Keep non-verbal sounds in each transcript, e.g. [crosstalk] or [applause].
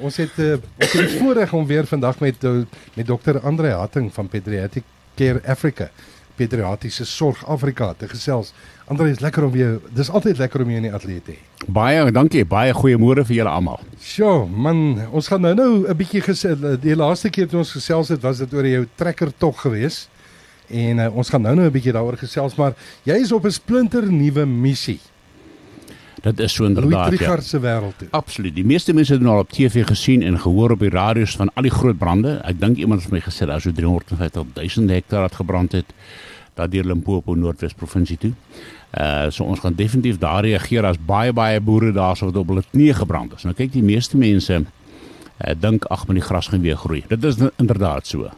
Ons het uh, ons het die voorreg om weer vandag met uh, met dokter Andre Hatting van Pediatric Care Africa, Pediatriese Sorg Afrika te gesels. Andre is lekker om weer. Dis altyd lekker om jou in die ateljee te hê. Baie dankie. Baie goeiemôre vir julle almal. Sjoe, man, ons gaan nou nou 'n bietjie gesels. Die laaste keer toe ons gesels het, was dit oor jou trekker tog geweest. En uh, ons gaan nou nou 'n bietjie daaroor gesels, maar jy is op 'n splinter nuwe missie. Dit is so inderdaad. Louis Trigard ja. se wêreld toe. Absoluut. Die meeste mense het nou al op TV gesien en gehoor op die radio's van al die groot brande. Ek dink iemand het my gesê daar so 350 000 hektaar het gebrand het daar deur Limpopo Noordwes provinsie toe. Uh so ons gaan definitief daar reageer as baie baie boere daarso wat op hulle knie gebrand is. Nou kyk die meeste mense uh, dink ag met die gras gaan weer groei. Dit is inderdaad so.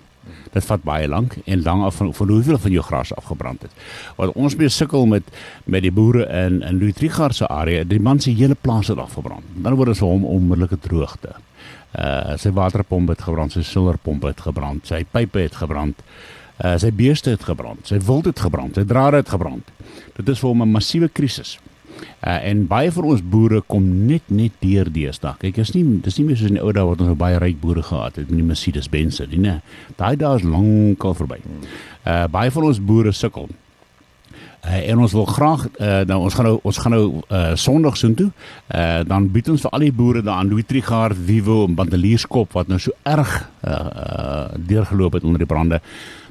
Dit vat baie lank en lank af van, van hoeveel van jou gras afgebrand het. Wat ons mee sukkel met met die boere in in Louis Trigard se area, die man se hele plaas het afgebrand. Dan word dit vir hom onmiddellike droogte. Uh sy waterpomp het gebrand, sy silwerpomp het gebrand, sy pype het gebrand. Uh sy beeste het gebrand, sy wild het gebrand, sy drade het gebrand. Dit is vir hom 'n massiewe krisis. Uh, en baie van ons boere kom net net deur deesdae. Kyk, is nie dis nie meer soos in die ou dae wat ons baie ryk boere gehad het met die Mercedes Benz, nie, nee. Daai dae is lankal verby. Uh baie van ons boere sukkel. Uh, en ons wil graag uh, nou ons gaan nou ons gaan nou uh, Sondag soheen toe. Uh, dan bied ons vir al die boere daar aan Louis Trigard, Vivo en Bandelierskop wat nou so erg uh, uh, deurgeloop het onder die brande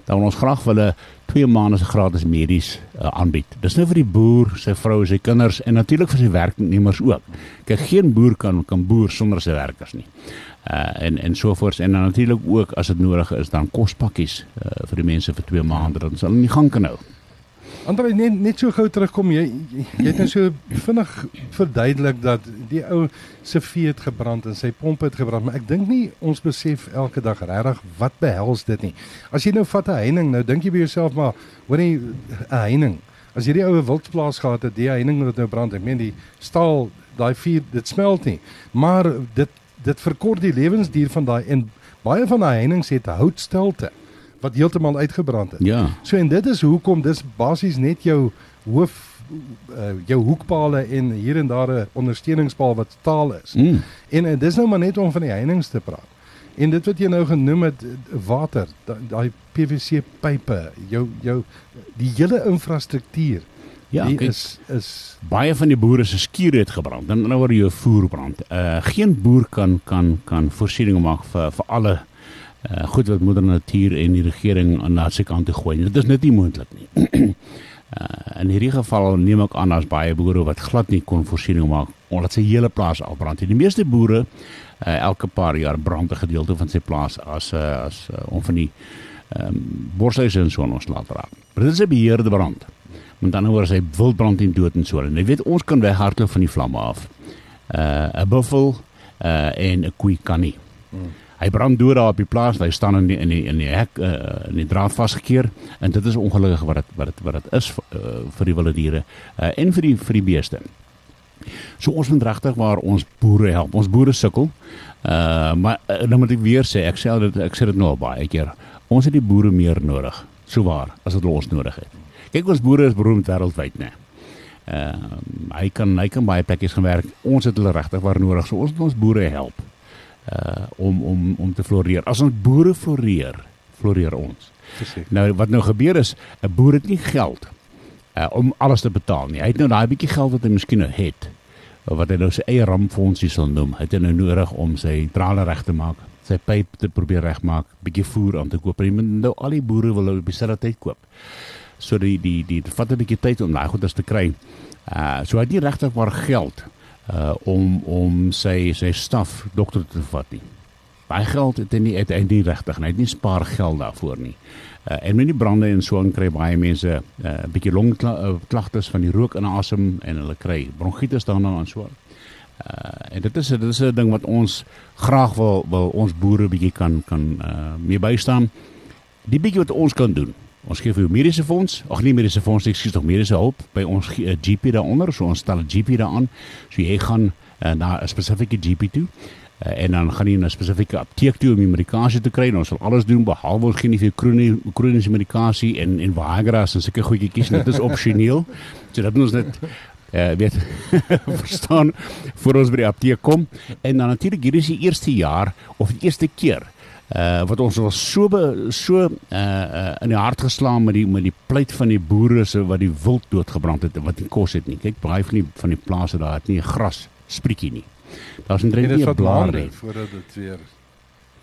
dan wil ons graag vir hulle 2 maande se gratis medies uh, aanbied. Dis nou vir die boer, sy vrou, sy kinders en natuurlik vir sy werknemers ook. Kyk, geen boer kan kan boer sonder sy werkers nie. Uh en en sovoorts en dan natuurlik ook as dit nodig is dan kospakkies uh, vir die mense vir 2 maande dat ons hulle nie gaan kan hou. Andre net net so gou terugkom jy jy het nou so vinnig verduidelik dat die ou se vee het gebrand en sy pomp het gebrand maar ek dink nie ons besef elke dag regtig wat behels dit nie. As jy nou vat 'n heining nou dink jy by jouself maar hoor jy 'n heining. As jy die ou wildplaas gehad het, die heining wat nou brand, ek meen die staal daai vuur dit smelt nie. Maar dit dit verkort die lewensduur van daai en baie van daai heinings het houtstelte wat heeltemal uitgebrand het. Ja. So en dit is hoekom dis basies net jou hoof uh, jou hoekpale en hier en daar 'n ondersteuningspaal wat staal is. Mm. En, en dis nou maar net om van die heininge te praat. En dit wat jy nou genoem het water, daai PVC pype, jou jou die hele infrastruktuur. Ja, die kijk, is is baie van die boere se skure het gebrand. Dan nou oor jou voerbrand. Uh geen boer kan kan kan voorsiening maak vir vir alle uh, goed wat moeder natuur en die regering aan na sy kant toe gooi. Dit is net nie moontlik nie. uh, [clears throat] in hierdie geval neem ek aan as baie boere wat glad nie kon voorsiening maak omdat sy hele plaas afbrand. Die meeste boere uh, elke paar jaar brand 'n gedeelte van sy plaas as uh, as uh, om van die ehm um, borshuise en so ons laat raak. Maar dit is 'n beheerde brand. Want dan hoor sy wildbrand en dood en so. En jy weet ons kan weghardloop van die vlamme af. Uh 'n buffel uh en 'n koei kan nie. Hmm. Hy brand dood daar op die plaas. Hy staan in die, in die in die hek uh, in die draad vasgekeer en dit is ongelukkig wat dit wat dit wat dit is uh, vir die wilde diere uh, en vir die vir die beeste. So ons moet regtig waar ons boere help. Ons boere sukkel. Uh maar uh, nou moet ek weer sê, ek sê dit ek sê dit nou al baie keer. Ons het die boere meer nodig, so waar, as wat ons nodig het. Kyk ons boere is beroemd wêreldwyd, né? Uh hy kan hy kan baie plekkies gaan werk. Ons het hulle regtig waar nodig. So ons moet ons boere help uh om om om te floreer. As ons boere floreer, floreer ons. Verseker. Nou wat nou gebeur is, 'n boer het nie geld uh om alles te betaal nie. Hy het nou daai bietjie geld wat hy miskien nou het wat hy nou sy eie rampfondsie sal noem. Hy het nou nodig om sy drale reg te maak, sy pyp te probeer regmaak, bietjie voer aan te koop. En nou al die boere wil op dieselfde tyd koop. So die die die dit vat 'n bietjie tyd om daai goeders te kry. Uh so hy het nie regtig maar geld uh om om sy sy staf dokter te vat nie. Baie geld het hy nie nie regtig nie. Hy het nie spaar geld daarvoor nie. Uh en met die brande en so aan kry baie mense 'n uh, bietjie longklagtes van die rook in asem en hulle kry bronkietes daarna en so. Uh en dit is dit is 'n ding wat ons graag wil wil ons boere bietjie kan kan uh mee bystaan. Die bietjie wat ons kan doen Ons gee vir jou mediese fonds, ag nee mediese fonds, ek skiet tog mediese hulp by ons uh, GP daaronder, so ons stel 'n GP daaraan. So jy gaan uh, na 'n spesifieke GP toe. Uh, en dan gaan jy na 'n spesifieke apteek toe om die medikasie te kry. Ons sal alles doen behalwe ons gee nie vir kroniese medikasie en en Viagra en sulke goedjies. Dit is opsioneel. [laughs] So dat ons net uh, weet [laughs] verstaan voor ons by die apteek kom en dan natuurlik hier is die eerste jaar of die eerste keer uh wat ons was so be, so uh, uh in die hart geslaan met die met die pleit van die boere se wat die wild doodgebrand het wat nie kos het nie. Kyk, baie van die van die plase daar het nie gras sprietjie nie. Daar's eintlik nie 'n blaar nie. voordat dit weer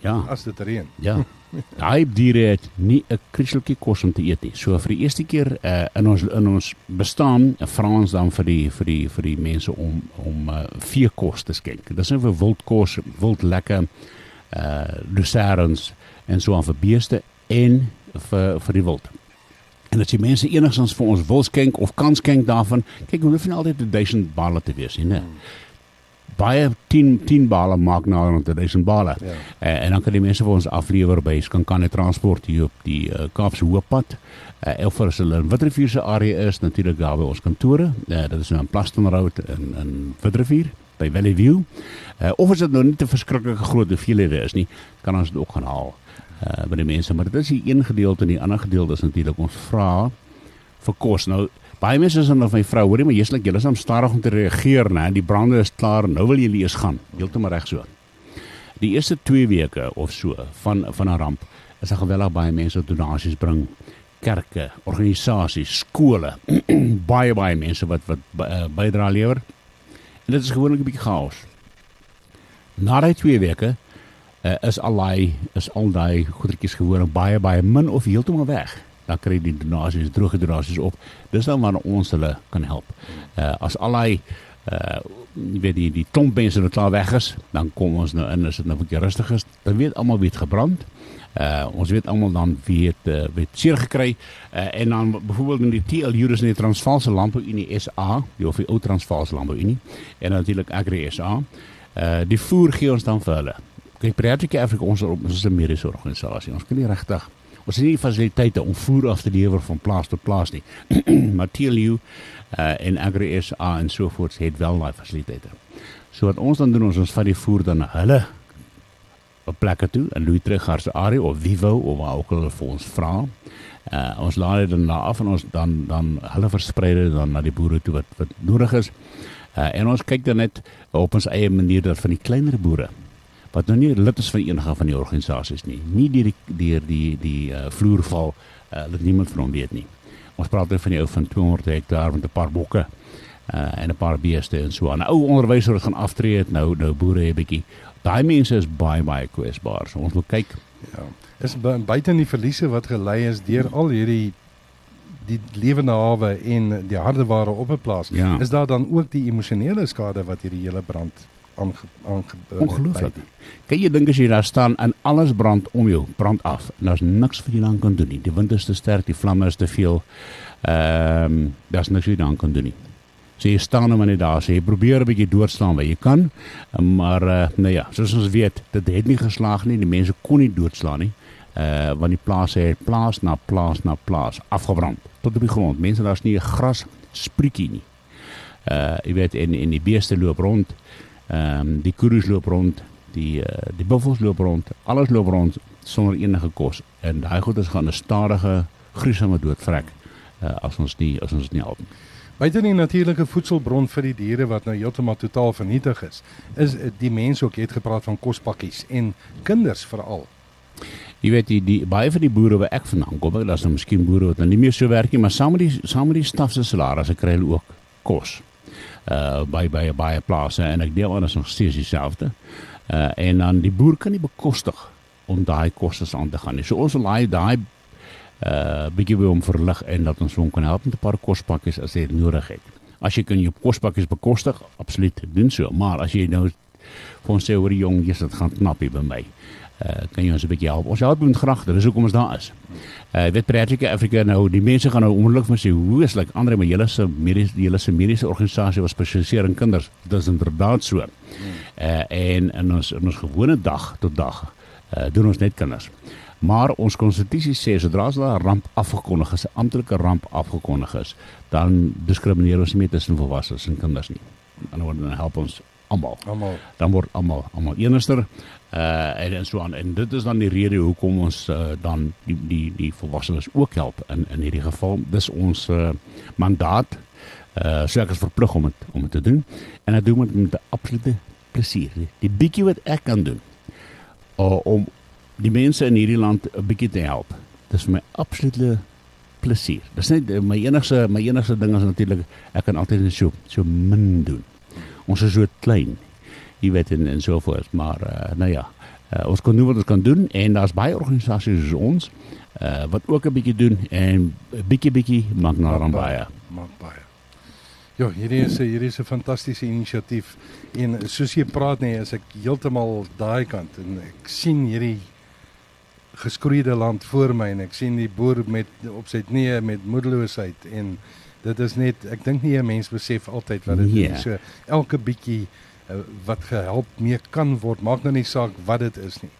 Ja. as dit reën. Ja. Daai diere het nie 'n kriseltjie kos om te eet nie. So vir die eerste keer uh, in ons in ons bestaan vra ons dan vir die vir die vir die mense om om uh, veekos te skenk. Dis nou vir wildkos, wild lekker uh lucernens en so aan vir beeste en vir vir die wild. En as die mense enigstens vir ons wil skenk of kan skenk daarvan, kyk, hoe hoef nie altyd 1000 bale te wees nie, né? Baie 10 10 bale maak nou rond 1000 bale. Ja. Uh, en dan kan die mense vir ons aflewer by Skankane Transport hier op die uh, Kaapse Hooppad. Uh, as hulle in Witrifuur se area is, natuurlik daar by ons kantore. Uh, dit is nou in Plaston Road in in Witrifuur by Valley View. Uh, of as dit nou nie te verskriklike groot hoeveelhede is nie, kan ons dit ook gaan haal uh, by die mense. Maar dit is die een gedeelte en die ander gedeelte is natuurlik ons vra vir kos. Nou baie mense is dan van my vrou, hoorie, maar jy's net julle is om stadig om te reageer, né? Die brande is klaar. Nou wil julle eers gaan. Heeltemal reg so. Die eerste 2 weke of so van van 'n ramp is daar geweldig baie mense wat donasies bring. Kerke, organisasies, skole, [clears throat] baie baie mense wat wat uh, bydra lewer. En dit is gewoonlik 'n bietjie chaos. Na daai 2 weke uh, is al daai is al daai goedertjies gewoonlik baie baie min of heeltemal weg. Dan kry die donasies, droë donasies op. Dis dan waar ons hulle kan help. Uh, as al daai uh weet die die klomp mense wat klaar weg is, dan kom ons nou in as dit nou 'n bietjie rustig is. Dan weet almal wie het gebrand. Uh ons weet almal dan wie het uh, wie het seer gekry. Uh en dan byvoorbeeld in die TLU is in die Transvaalse Landbouunie SA, die of die ou Transvaalse Landbouunie en natuurlik Agri SA. Uh die voer gee ons dan vir hulle. Kyk, Pediatric Africa ons is 'n mediese organisasie. Ons kan nie regtig ons het nie fasiliteite om voer af te lewer van plaas tot plaas nie. [clears throat] maar TLU uh, en Agri SA en so voort het wel daai fasiliteite. So wat ons dan doen ons ons vat die voer dan na hulle op plekke toe in Louis Trigard se area of Vivo of waar ook hulle vir ons vra. Uh, ons laai dit dan daar af en ons dan dan hulle versprei dit dan na die boere toe wat wat nodig is. Uh, en ons kyk dan net op ons eie manier dat van die kleiner boere wat nou nie lid is van enige van die organisasies nie. Nie deur die deur die die uh, vloerval uh, dat niemand van hom weet nie. Ons praat dan van die ou van 200 hektaar met 'n paar bokke uh, en 'n paar beeste en so aan. 'n Ou onderwyser wat gaan aftree het nou nou boere 'n bietjie. Daai mense is baie baie kwesbaar. So ons wil kyk Ja. Is bu- buite die verliese wat gelei is deur al hierdie die lewende hawe en die harde ware op 'n plaas. Ja. Is daar dan ook die emosionele skade wat hierdie hele brand aange aange Ongelooflik. Kan jy dink as jy daar staan en alles brand om jou, brand af daar's niks vir jy dan kan doen nie. Die wind is te sterk, die vlamme is te veel. Ehm, um, daar's niks wat jy dan kan doen nie. So jy staan nou maar net daar, so jy probeer 'n bietjie doodslaan wat jy kan, maar uh, nou ja, soos ons weet, dit het nie geslaag nie. Die mense kon nie doodslaan nie. Uh want die plase het plaas na plaas na plaas afgebrand tot op die grond. Mense daar's nie 'n gras sprietjie nie. Uh jy weet en en die beeste loop rond. Ehm um, die koeie loop rond, die uh, die buffels loop rond, alles loop rond sonder enige kos en daai goed is gaan 'n stadige gruisame dood vrek uh, as ons nie as ons nie help. Buite die natuurlike voedselbron vir die diere wat nou heeltemal totaal vernietig is, is eh, die mense ook jy het gepraat van kospakkies en kinders veral. Jy weet die, die baie van die boere waar ek vandaan kom, daar's nou miskien boere wat nou nie meer so werk nie, maar saam met die saam met die staf se salarisse kry hulle ook kos. Uh by by baie plase en ek deel is nog steeds dieselfde. Uh en dan die boer kan nie bekostig om daai kostes aan te gaan nie. So ons laai daai uh bietjie by hom verlig en dat ons hom kan help met 'n paar kospakkies as hy dit nodig het. As jy kan jou kospakkies bekostig, absoluut doen so, maar as jy nou vir ons sê hoor die jong, jy's dit gaan knap hier by my. Uh, kan jy ons 'n bietjie help? Ons help met graag, dis hoekom ons daar is. Uh weet Pratica Africa nou, die mense gaan nou onmiddellik vir sê, hoe is like Andre maar julle se mediese julle se mediese organisasie wat spesialiseer in kinders. Dit is inderdaad so. Uh en in ons in ons gewone dag tot dag uh doen ons net kinders. Maar ons konstitusie sê sodra as 'n ramp afgekondig is, 'n amptelike ramp afgekondig is, dan diskrimineer ons nie tussen volwassenes en kinders nie. En dan help ons almal Almal. dan word almal almal enister uh en, en so aan en dit is dan die rede hoekom ons uh, dan die die die volwassenes ook help in in hierdie geval dis ons uh, mandaat Uh so ek is verplig om dit om dit te doen en ek doen dit met 'n absolute plesier. Die bietjie wat ek kan doen uh, om die mense in hierdie land 'n bietjie te help. Dis vir my absolute plesier. Dis net my enigste my enigste ding is natuurlik ek kan altyd net so so min doen. Ons is so klein. Jy weet en, en so voort, maar uh, nou ja. Uh, ons kan doen wat ons kan doen en daar's baie organisasies soos ons uh, wat ook 'n bietjie doen en bietjie bietjie maak na dan baie. Maak baie. Ja, hierdie is hierdie is 'n fantastiese inisiatief en soos jy praat nee, is ek heeltemal daai kant en ek sien hierdie geskroeide land voor my en ek sien die boer met op sy knieë met moedeloosheid en dit is net ek dink nie 'n mens besef altyd wat dit Nee. is. So elke bietjie uh, wat gehelp mee kan word, maak nou nie saak wat dit is nie.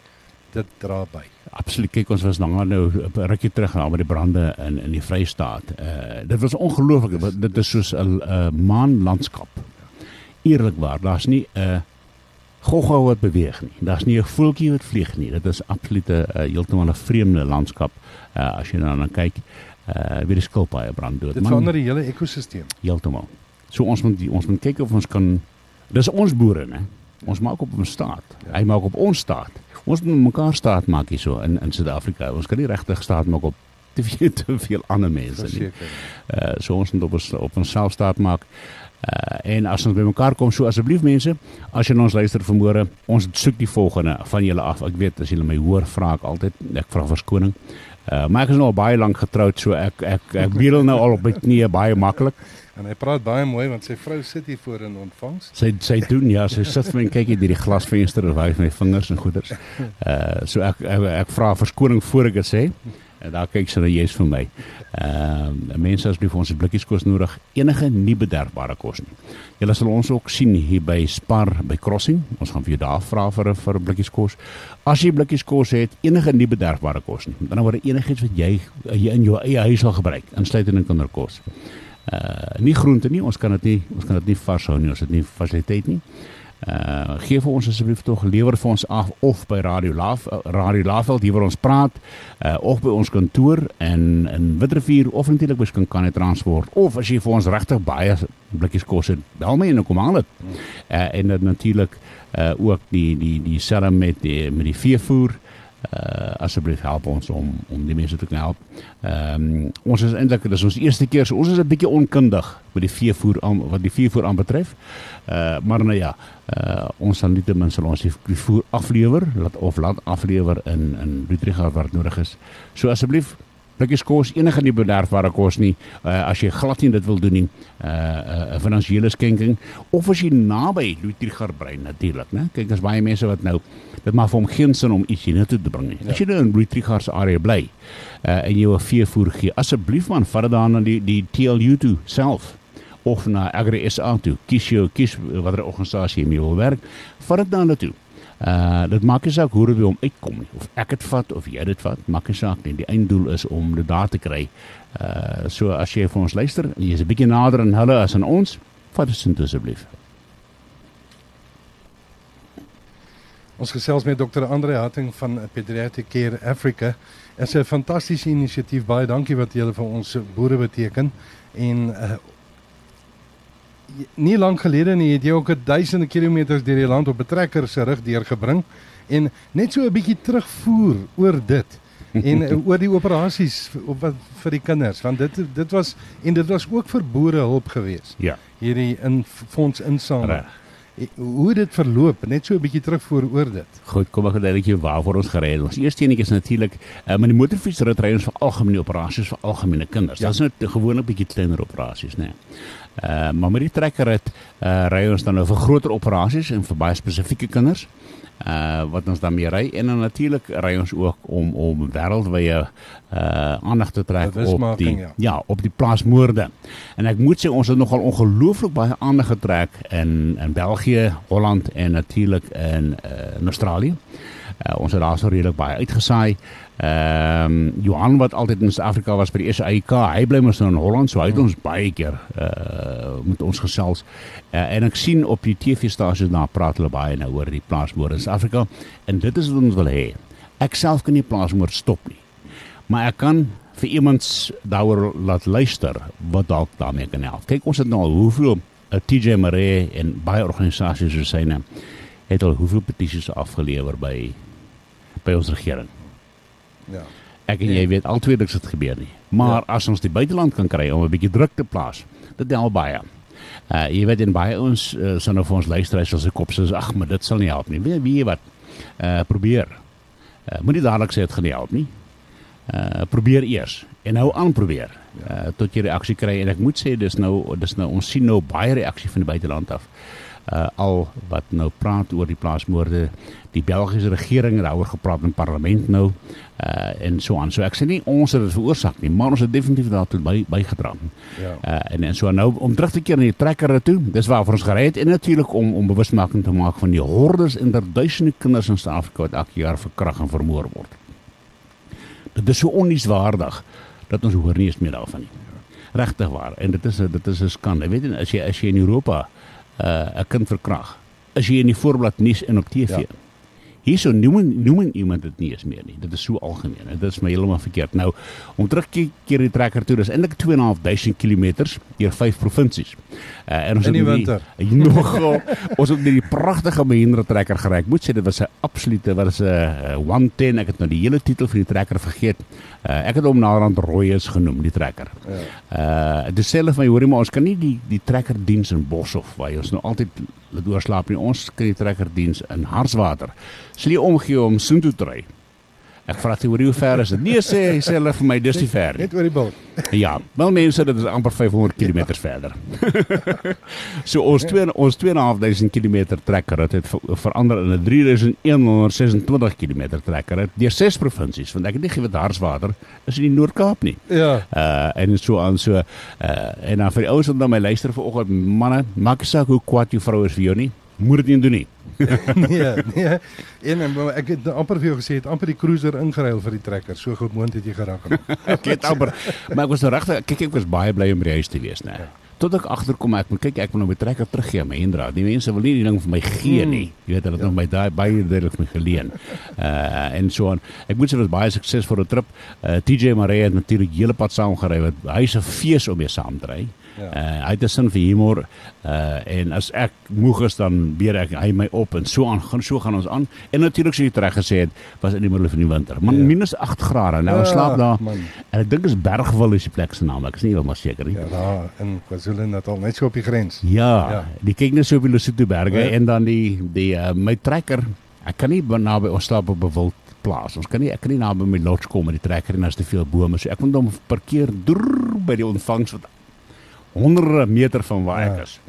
Dit dra by. Absoluut. Kyk, ons was nou nou 'n rukkie terug na met die brande in in die Vrystaat. Uh dit was ongelooflik. Dit is soos 'n uh, maanlandskap. Eerlikwaar, daar's nie 'n uh, gogga wat beweeg nie. Daar's nie 'n voeltjie wat vlieg nie. Dit is absoluut 'n uh, heeltemal 'n vreemde landskap uh, as jy daarna kyk. Uh weer die skilpaaie brand dood. Dit Man, verander die hele ekosisteem. heeltemal. So ons moet die- ons moet kyk of ons kan dis ons boere, né? Ons maak op ons staat. Ja. Hy maak op ons staat. Ons moet mekaar staat maak hierso in in Suid-Afrika. Ons kan nie regtig staat maak op te veel te veel ander mense nie. Uh so ons moet op ons op onsself staat maak. Uh en as ons bymekaar kom, so asseblief mense, as julle ons luister vanmôre, ons soek die volgende van julle af. Ek weet as julle my hoor, vra ek altyd, ek vra verskoning. Uh maar ek is nou al baie lank getroud, so ek ek ek bedel nou al op my knieë baie maklik. En hy praat baie mooi want sy vrou sit hier voor in ontvangs. Sy sy doen ja, sy sit vir my en kyk hier deur die glasvenster en wys my vingers en goeders. Uh so ek ek, ek vra verskoning voor ek dit sê. En daar kyk sy na jy's vir my. Ehm uh, mense asseblief ons blikkies kos nodig. Enige nie bederfbare kos nie. Julle sal ons ook sien hier by Spar by Crossing. Ons gaan vir jou daar vra vir 'n vir blikkies kos. As jy blikkies kos het, enige nie bederfbare kos nie. Met ander woorde enigiets wat jy, jy in jou eie huis sal gebruik, insluitend in kinderkos. Uh nie groente nie, ons kan dit nie ons kan dit nie vars hou nie, ons het nie fasiliteit nie. Gee vir ons asseblief tog lewer vir ons af of by Radio Laaf uh, Radio Laafveld hier waar ons praat uh of by ons kantoor in in Witrifuur of natuurlik by Skinkane Transport of as jy vir ons regtig baie blikkies kos het bel my en kom haal dit. Uh en dit natuurlik uh ook die die die selfe met die met die veevoer uh asseblief help ons om om die mense te kan help. Ehm um, ons is eintlik dis ons eerste keer so ons is 'n bietjie onkundig met die veevoer aan wat die veevoer aanbetref. Uh maar nou ja, uh ons sal nietemin sal ons die, die voer aflewer laat of laat aflewer in in Ludwigshaaf waar dit nodig is. So asseblief blikkies kos enige nie bederfbare kos nie. Uh, as jy glad nie dit wil doen nie uh 'n uh, finansiële skenking. Of as jy naby Ludwigshaaf bly natuurlik né? Kyk as baie mense wat nou dit maak vir hom geen sin om iets hiernatoe te bring nie. Ja. as jy nou in Ludwigshaaf se area bly uh, en jy 'n veevoer gee asseblief man vat dit dan na die die TLU toe self of na Agri SA toe. Kies jou kies watter organisasie jy mee wil werk vat dit dan na toe Uh dit maak nie saak hoe by hom uitkom nie of ek dit vat of jy dit vat maak nie saak nie die einddoel is om dit daar te kry. Uh so as jy vir ons luister en jy is 'n bietjie nader aan hulle as aan ons, vat dit asseblief. Ons gesels met Dr. Andre Hatting van Pediatric Care Africa. Dit is 'n fantastiese inisiatief. Baie dankie wat julle vir ons boere beteken. En uh nie lank gelede nie het jy ook 'n duisende kilometers deur die land op 'n trekker se rug deurgebring en net so 'n bietjie terugvoer oor dit en uh, oor die operasies op wat vir die kinders want dit dit was en dit was ook vir boere hulp geweest Ja. hierdie in fonds insameling Reg. Eh, hoe dit verloop net so 'n bietjie terugvoer oor dit Goed, kom ek verduidelik jou waarvoor ons gery het. Ons eerste enetjie is natuurlik uh, met die motorfietsrit ry ons vir algemene operasies vir algemene kinders. Ja. Dit is net gewoonlik bietjie kleiner operasies, né? Nee. Uh maar met die trekkerrit uh ry ons dan nou vir groter operasies en vir baie spesifieke kinders. Uh wat ons dan mee ry en dan natuurlik ry ons ook om om wêreldwye uh aandag te trek op die ja. ja, op die plaasmoorde. En ek moet sê ons het nogal ongelooflik baie aandag getrek in in België, Holland en natuurlik in uh, in Australië. Uh, ons het daar so redelik baie uitgesaai. Ehm um, Johan wat altyd in Suid-Afrika was by die SAIK, hy bly mos nou in Holland, so hy het ons baie keer uh met ons gesels. Uh, en ek sien op die TV-stasies daar praat hulle baie nou oor die plaasmoord in Suid-Afrika en dit is wat ons wil hê. Ek self kan nie plaasmoord stop nie. Maar ek kan vir iemand daaroor laat luister wat dalk daarmee kan help. Kyk, ons het nou al hoeveel uh, TJ Maree en baie organisasies soos syne het al hoeveel petisies afgelewer by by ons regering. Ja. Ek en jy weet al twee dinge het gebeur nie. Maar ja. as ons die buiteland kan kry om 'n bietjie druk te plaas, dit help baie. Uh jy weet in baie ons uh, sal nou vir ons luisteraars as se kop sê ag, maar dit sal nie help nie. Weet wie wat uh probeer. Uh, Moenie dadelik sê dit gaan nie help nie. Uh probeer eers en nou aan probeer. Uh tot jy reaksie kry en ek moet sê dis nou dis nou ons sien nou baie reaksie van die buiteland af uh, al wat nou praat oor die plaasmoorde. Die Belgiese regering het daaroor gepraat in parlement nou uh, en so aan. So ek sê nie ons het dit veroorsaak nie maar ons het definitief daartoe by bygedra. Ja. uh, en en so nou om terug te keer na die trekker toe dis waar vir ons gered en natuurlik om om bewusmaking te maak van die hordes en duisende kinders in Suid-Afrika wat elke jaar verkragt en vermoor word. Dit is so onnieswaardig dat ons hoor nie eens meer daarvan nie. Regtig waar en dit is dit is 'n skande. Weet jy as jy as jy in Europa uh, 'n kind verkrag. Is jy in die voorblad nuus en op TV? Ja. Hierso noem noem iemand dit nie eens meer nie. Dit is so algemeen. Dit is my heeltemal verkeerd. Nou om terug te keer die trekker toe, dis eintlik 2.500 km deur vyf provinsies. Uh, en ons in die het winter. [laughs] Die, nog ons het met die pragtige Mahindra trekker gery. Ek moet sê dit was 'n absolute wat is 'n 110. Ek het nou die hele titel van die trekker vergeet. Uh, ek het hom naderhand Rooies genoem, die trekker. Ja. Uh dis self my hoorie maar ons kan nie die die trekker diens in Boshoff waar ons nou altyd laat oorslaap nie. Ons kry die trekker diens in Harswater. Sal jy omgee om soontoe te ry? Ek vra jy hoe ver is dit? Nee sê hy sê hulle vir my dis nie ver nie. Net oor die bult. Ja, wel mense dit is amper 500 km verder. [laughs] so ons twee ons 2.500 km trekker het, het verander in 'n 3126 km trekker het deur ses provinsies want ek het nie geweet Harswater is in die Noord-Kaap nie. Ja. Uh en so aan so uh en dan vir die ouens wat na my luister vanoggend manne, maak saak hoe kwaad jou vrou is vir jou nie. Moet dit nie doen nie. [laughs] nee, nee. En, ek het amper vir jou gesê het amper die cruiser ingeruil vir die trekker. So goed moontlik het jy geraak. [laughs] ek het amper maar ek was nou regtig kyk ek was baie bly om by die huis te wees, né. Ja. Tot ek agterkom ek moet kyk ek moet nou my trekker teruggee my Hendra. Die mense wil nie die ding vir my gee hmm. nie. Jy weet hulle het ja. nog my daai baie duidelik my geleen. Uh en so aan. Ek moet sê was baie suksesvolle trip. Uh TJ Maree het natuurlik hele pad saam gery wat hy se fees om mee saam te ry. Ja. Uh, hy het 'n sin vir humor uh en as ek moeg is dan beer ek hy my op en so aan gaan so gaan ons aan. En natuurlik soos jy reg gesê het, was in die middel van die winter. Man ja. minus 8 grade. Nou ja, slaap daar. Man. En ek dink is Bergwil is die plek se naam. Ek is nie heeltemal seker nie. Ja, daar in KwaZulu-Natal, net so op die grens. Ja. ja. Die kyk net so op die Lesotho berge ja. en dan die die uh, my trekker. Ek kan nie naby ons slaap op 'n wild plaas. Ons kan nie ek kan nie naby my lodge kom met die trekker en as te veel bome. So ek moet hom parkeer drrr, by die ontvangs wat honderde meter van waar ek ja. is.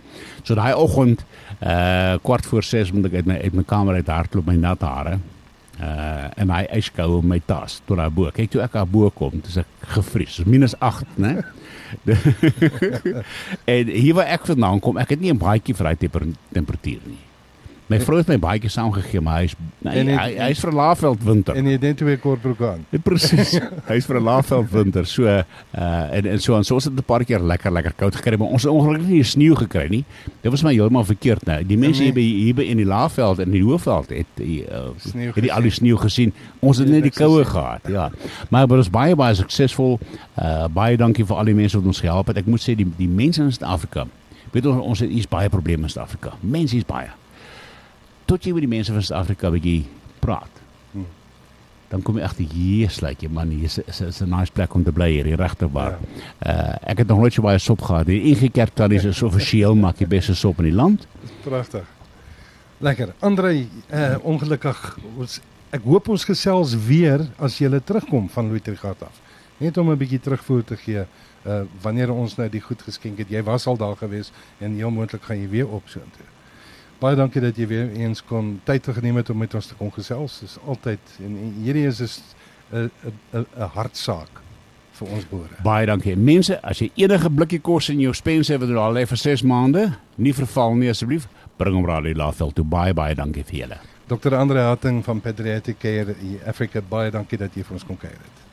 So daai oggend uh kwart voor 6 moet ek uit my uit my kamer uit hardloop my nat hare. Uh en hy yskou my tas tot daar bo. Kyk toe ek daar bo kom, dis ek gevries. Minus 8, né? [laughs] en hier waar ek vandaan kom, ek het nie 'n baadjie vir daai temperatuur nie. My vrou het my baie saamgegee, maar hy's nee, hy, hy, hy is vir 'n laafveld winter. En jy dink twee kortbroek aan. Ja, Presies. [laughs] hy's vir 'n laafveld winter. So uh en en so en so het 'n paar keer lekker lekker koud gekry, maar ons het ongelukkig nie sneeu gekry nie. Dit was my heeltemal verkeerd nou. Die mense hier by hier by in die laafveld en die hoofveld het die uh, het die al die sneeu gesien. Ons het net die koue gehad. Ja. Maar dit was baie baie suksesvol. Uh baie dankie vir al die mense wat ons gehelp het. Ek moet sê die die mense in Suid-Afrika. Weet ons ons het iets baie probleme in Suid-Afrika. Mense is baie tot jy met die mense van Suid-Afrika bietjie praat. Hmm. Dan kom jy agter hier sluit jy man, hier is is, is 'n nice plek om te bly hier, regtig waar. Ja. Uh ek het nog nooit so baie sop gehad. Die Inge Kerk daar is so offisieel maak die beste sop in die land. Pragtig. Lekker. Andre, uh ongelukkig ons ek hoop ons gesels weer as jy terugkom van Louistrigard af. Net om 'n bietjie terugvoer te gee uh wanneer ons nou die goed geskenk het. Jy was al daar gewees en heel moontlik gaan jy weer op so intoe. Baie dankie dat jy weer eens kon tyd geneem het om met ons te kom gesels. Dis altyd en, en hierdie is 'n 'n 'n hartsaak vir ons boere. Baie dankie. Mense, as jy enige blikkie kos in jou spens het wat al lê vir 6 maande, nie verval nie asseblief. Bring hom raai Laveld toe. Baie baie dankie vir julle. Dr. Andre Hatting van Pediatric Care Africa. Baie dankie dat jy vir ons kom kuier het.